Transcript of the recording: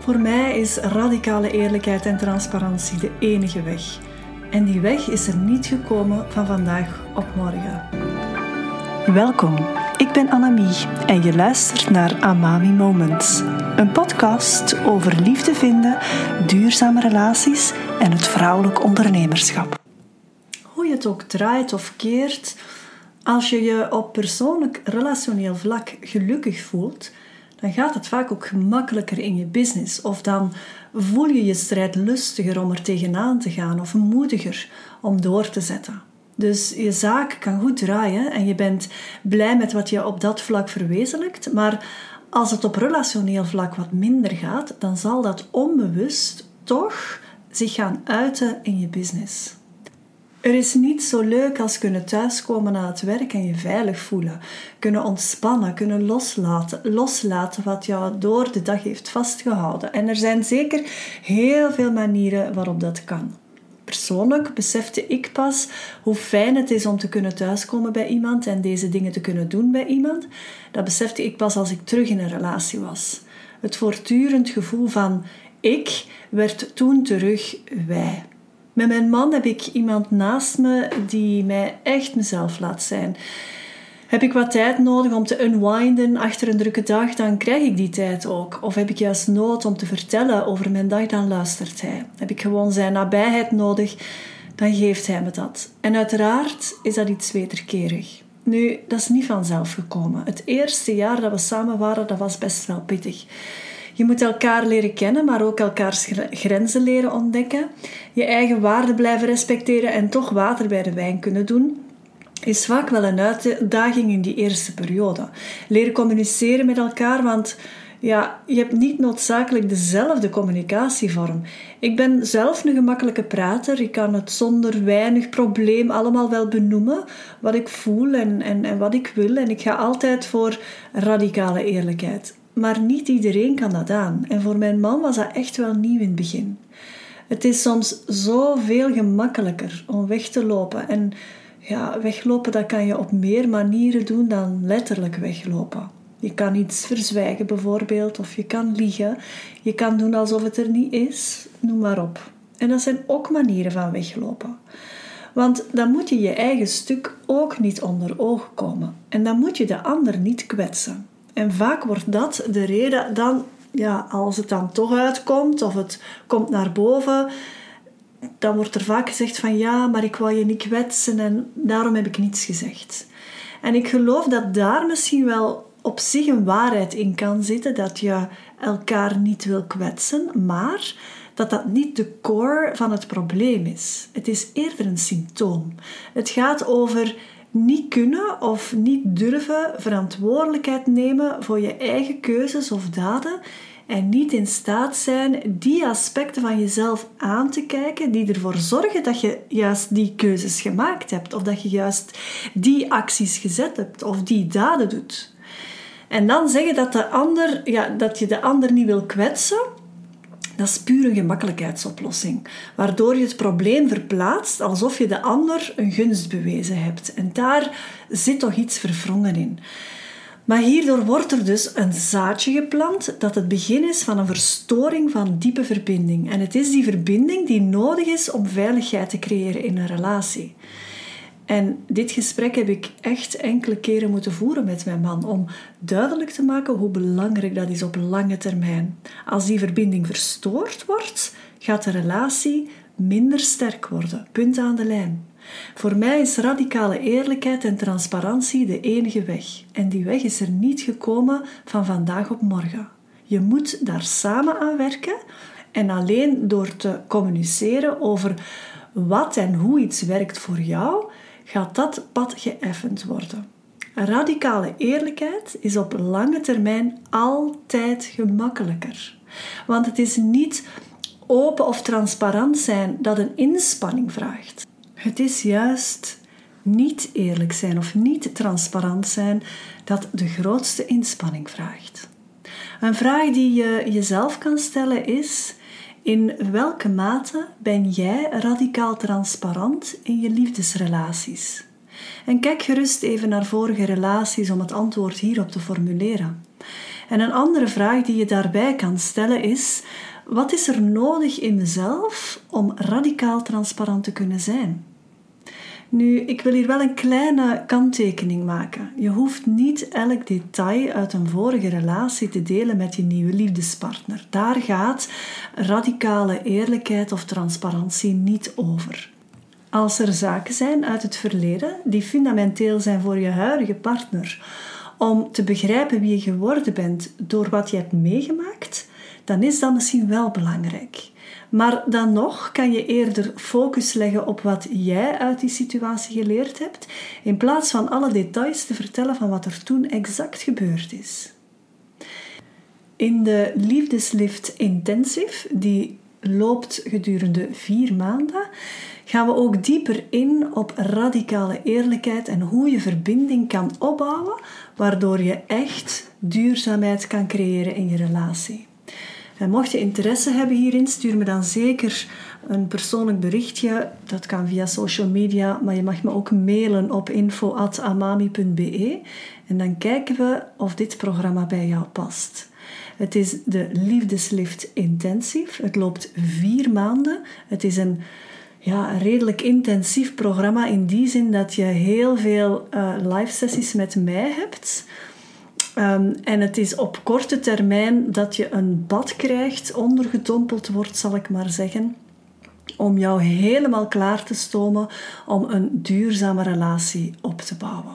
Voor mij is radicale eerlijkheid en transparantie de enige weg. En die weg is er niet gekomen van vandaag op morgen. Welkom, ik ben Annemie en je luistert naar Amami Moments. Een podcast over liefde vinden, duurzame relaties en het vrouwelijk ondernemerschap. Hoe je het ook draait of keert, als je je op persoonlijk relationeel vlak gelukkig voelt, dan gaat het vaak ook gemakkelijker in je business. Of dan voel je je strijd lustiger om er tegenaan te gaan of moediger om door te zetten. Dus je zaak kan goed draaien en je bent blij met wat je op dat vlak verwezenlijkt. Maar als het op relationeel vlak wat minder gaat, dan zal dat onbewust toch zich gaan uiten in je business. Er is niet zo leuk als kunnen thuiskomen na het werk en je veilig voelen. Kunnen ontspannen, kunnen loslaten. Loslaten wat jou door de dag heeft vastgehouden. En er zijn zeker heel veel manieren waarop dat kan. Persoonlijk besefte ik pas hoe fijn het is om te kunnen thuiskomen bij iemand en deze dingen te kunnen doen bij iemand. Dat besefte ik pas als ik terug in een relatie was. Het voortdurend gevoel van ik werd toen terug wij. Met mijn man heb ik iemand naast me die mij echt mezelf laat zijn. Heb ik wat tijd nodig om te unwinden achter een drukke dag, dan krijg ik die tijd ook. Of heb ik juist nood om te vertellen over mijn dag, dan luistert hij. Heb ik gewoon zijn nabijheid nodig, dan geeft hij me dat. En uiteraard is dat iets wederkerig. Nu, dat is niet vanzelf gekomen. Het eerste jaar dat we samen waren, dat was best wel pittig. Je moet elkaar leren kennen, maar ook elkaars grenzen leren ontdekken. Je eigen waarden blijven respecteren en toch water bij de wijn kunnen doen is vaak wel een uitdaging in die eerste periode. Leren communiceren met elkaar, want ja, je hebt niet noodzakelijk dezelfde communicatievorm. Ik ben zelf een gemakkelijke prater. Ik kan het zonder weinig probleem allemaal wel benoemen wat ik voel en, en, en wat ik wil. En ik ga altijd voor radicale eerlijkheid. Maar niet iedereen kan dat aan. En voor mijn man was dat echt wel nieuw in het begin. Het is soms zoveel gemakkelijker om weg te lopen. En ja, weglopen dat kan je op meer manieren doen dan letterlijk weglopen. Je kan iets verzwijgen bijvoorbeeld, of je kan liegen. Je kan doen alsof het er niet is, noem maar op. En dat zijn ook manieren van weglopen. Want dan moet je je eigen stuk ook niet onder ogen komen. En dan moet je de ander niet kwetsen. En vaak wordt dat de reden dan, ja, als het dan toch uitkomt of het komt naar boven, dan wordt er vaak gezegd van ja, maar ik wou je niet kwetsen en daarom heb ik niets gezegd. En ik geloof dat daar misschien wel op zich een waarheid in kan zitten, dat je elkaar niet wil kwetsen, maar dat dat niet de core van het probleem is. Het is eerder een symptoom. Het gaat over niet kunnen of niet durven verantwoordelijkheid nemen voor je eigen keuzes of daden en niet in staat zijn die aspecten van jezelf aan te kijken die ervoor zorgen dat je juist die keuzes gemaakt hebt of dat je juist die acties gezet hebt of die daden doet. En dan zeggen dat, de ander, ja, dat je de ander niet wil kwetsen, dat is puur een gemakkelijkheidsoplossing, waardoor je het probleem verplaatst alsof je de ander een gunst bewezen hebt. En daar zit toch iets verwrongen in. Maar hierdoor wordt er dus een zaadje geplant dat het begin is van een verstoring van diepe verbinding. En het is die verbinding die nodig is om veiligheid te creëren in een relatie. En dit gesprek heb ik echt enkele keren moeten voeren met mijn man om duidelijk te maken hoe belangrijk dat is op lange termijn. Als die verbinding verstoord wordt, gaat de relatie minder sterk worden. Punt aan de lijn. Voor mij is radicale eerlijkheid en transparantie de enige weg. En die weg is er niet gekomen van vandaag op morgen. Je moet daar samen aan werken en alleen door te communiceren over wat en hoe iets werkt voor jou, gaat dat pad geëffend worden. Radicale eerlijkheid is op lange termijn altijd gemakkelijker. Want het is niet open of transparant zijn dat een inspanning vraagt. Het is juist niet eerlijk zijn of niet transparant zijn dat de grootste inspanning vraagt. Een vraag die je jezelf kan stellen is: in welke mate ben jij radicaal transparant in je liefdesrelaties? En kijk gerust even naar vorige relaties om het antwoord hierop te formuleren. En een andere vraag die je daarbij kan stellen is: wat is er nodig in mezelf om radicaal transparant te kunnen zijn? Nu, ik wil hier wel een kleine kanttekening maken. Je hoeft niet elk detail uit een vorige relatie te delen met je nieuwe liefdespartner. Daar gaat radicale eerlijkheid of transparantie niet over. Als er zaken zijn uit het verleden die fundamenteel zijn voor je huidige partner, om te begrijpen wie je geworden bent door wat je hebt meegemaakt, dan is dat misschien wel belangrijk. Maar dan nog kan je eerder focus leggen op wat jij uit die situatie geleerd hebt, in plaats van alle details te vertellen van wat er toen exact gebeurd is. In de Liefdeslift Intensive, die loopt gedurende vier maanden, gaan we ook dieper in op radicale eerlijkheid en hoe je verbinding kan opbouwen, waardoor je echt duurzaamheid kan creëren in je relatie. En mocht je interesse hebben hierin, stuur me dan zeker een persoonlijk berichtje. Dat kan via social media, maar je mag me ook mailen op info.amami.be en dan kijken we of dit programma bij jou past. Het is de Liefdeslift Intensive. Het loopt vier maanden. Het is een ja, redelijk intensief programma in die zin dat je heel veel uh, live sessies met mij hebt. Um, en het is op korte termijn dat je een bad krijgt, ondergedompeld wordt, zal ik maar zeggen, om jou helemaal klaar te stomen om een duurzame relatie op te bouwen.